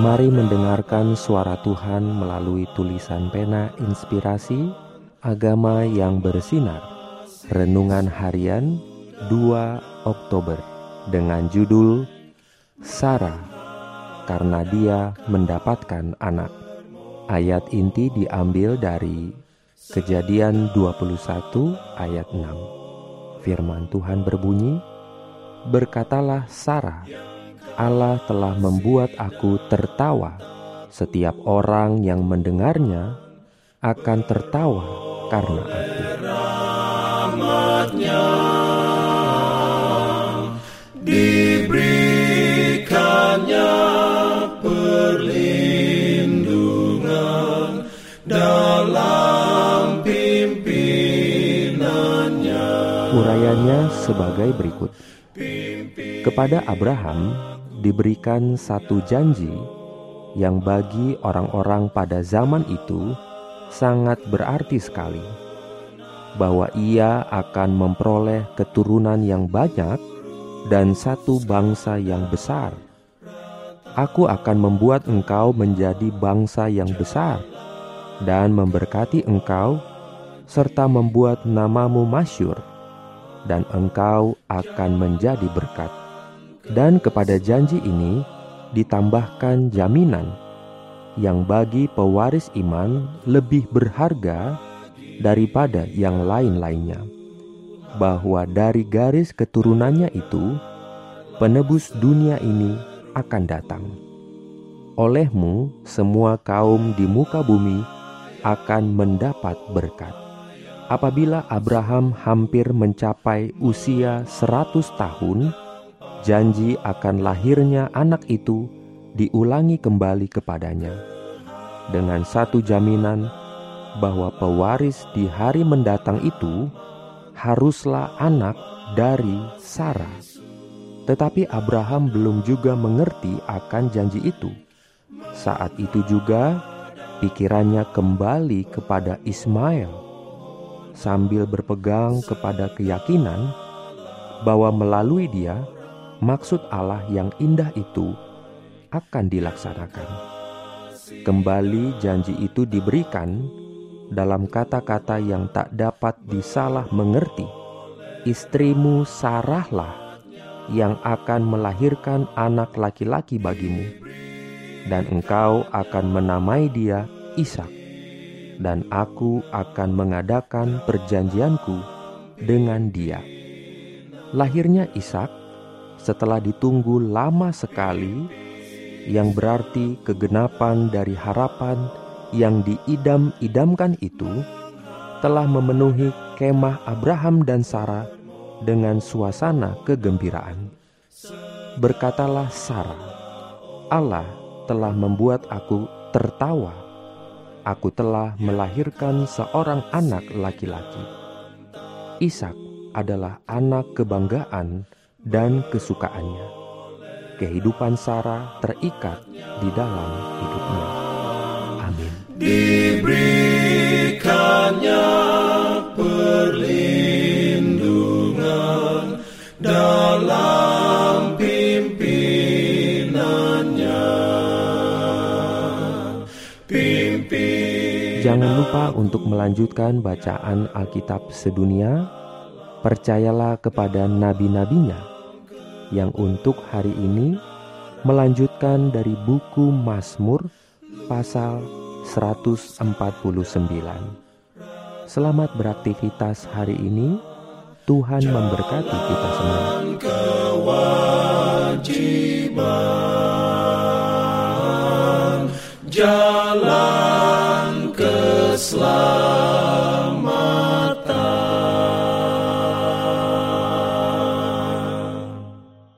Mari mendengarkan suara Tuhan melalui tulisan pena inspirasi agama yang bersinar. Renungan harian 2 Oktober dengan judul Sarah karena dia mendapatkan anak. Ayat inti diambil dari Kejadian 21 ayat 6. Firman Tuhan berbunyi, Berkatalah Sarah, Allah telah membuat aku tertawa. Setiap orang yang mendengarnya akan tertawa karena aku. diberikannya perlindungan dalam pimpinannya. Urayanya sebagai berikut. Kepada Abraham diberikan satu janji yang bagi orang-orang pada zaman itu sangat berarti sekali, bahwa ia akan memperoleh keturunan yang banyak dan satu bangsa yang besar. Aku akan membuat engkau menjadi bangsa yang besar dan memberkati engkau, serta membuat namamu masyur, dan engkau akan menjadi berkat dan kepada janji ini ditambahkan jaminan yang bagi pewaris iman lebih berharga daripada yang lain-lainnya, bahwa dari garis keturunannya itu penebus dunia ini akan datang. Olehmu, semua kaum di muka bumi akan mendapat berkat. Apabila Abraham hampir mencapai usia 100 tahun, janji akan lahirnya anak itu diulangi kembali kepadanya dengan satu jaminan bahwa pewaris di hari mendatang itu haruslah anak dari Sarah. Tetapi Abraham belum juga mengerti akan janji itu. Saat itu juga pikirannya kembali kepada Ismail sambil berpegang kepada keyakinan bahwa melalui dia maksud Allah yang indah itu akan dilaksanakan. Kembali janji itu diberikan dalam kata-kata yang tak dapat disalah mengerti. Istrimu Sarahlah yang akan melahirkan anak laki-laki bagimu, dan engkau akan menamai dia Ishak, dan aku akan mengadakan perjanjianku dengan dia. Lahirnya Ishak setelah ditunggu lama sekali, yang berarti kegenapan dari harapan yang diidam-idamkan itu telah memenuhi kemah Abraham dan Sarah dengan suasana kegembiraan. Berkatalah Sarah, Allah telah membuat aku tertawa. Aku telah melahirkan seorang anak laki-laki. Ishak adalah anak kebanggaan dan kesukaannya. Kehidupan Sarah terikat di dalam hidupnya. Amin. Diberikannya perlindungan dalam pimpinannya. Pimpin Jangan lupa untuk melanjutkan bacaan Alkitab sedunia. Percayalah kepada nabi-nabinya yang untuk hari ini melanjutkan dari buku Mazmur pasal 149. Selamat beraktivitas hari ini. Tuhan memberkati kita semua. Kewajiban, jalan.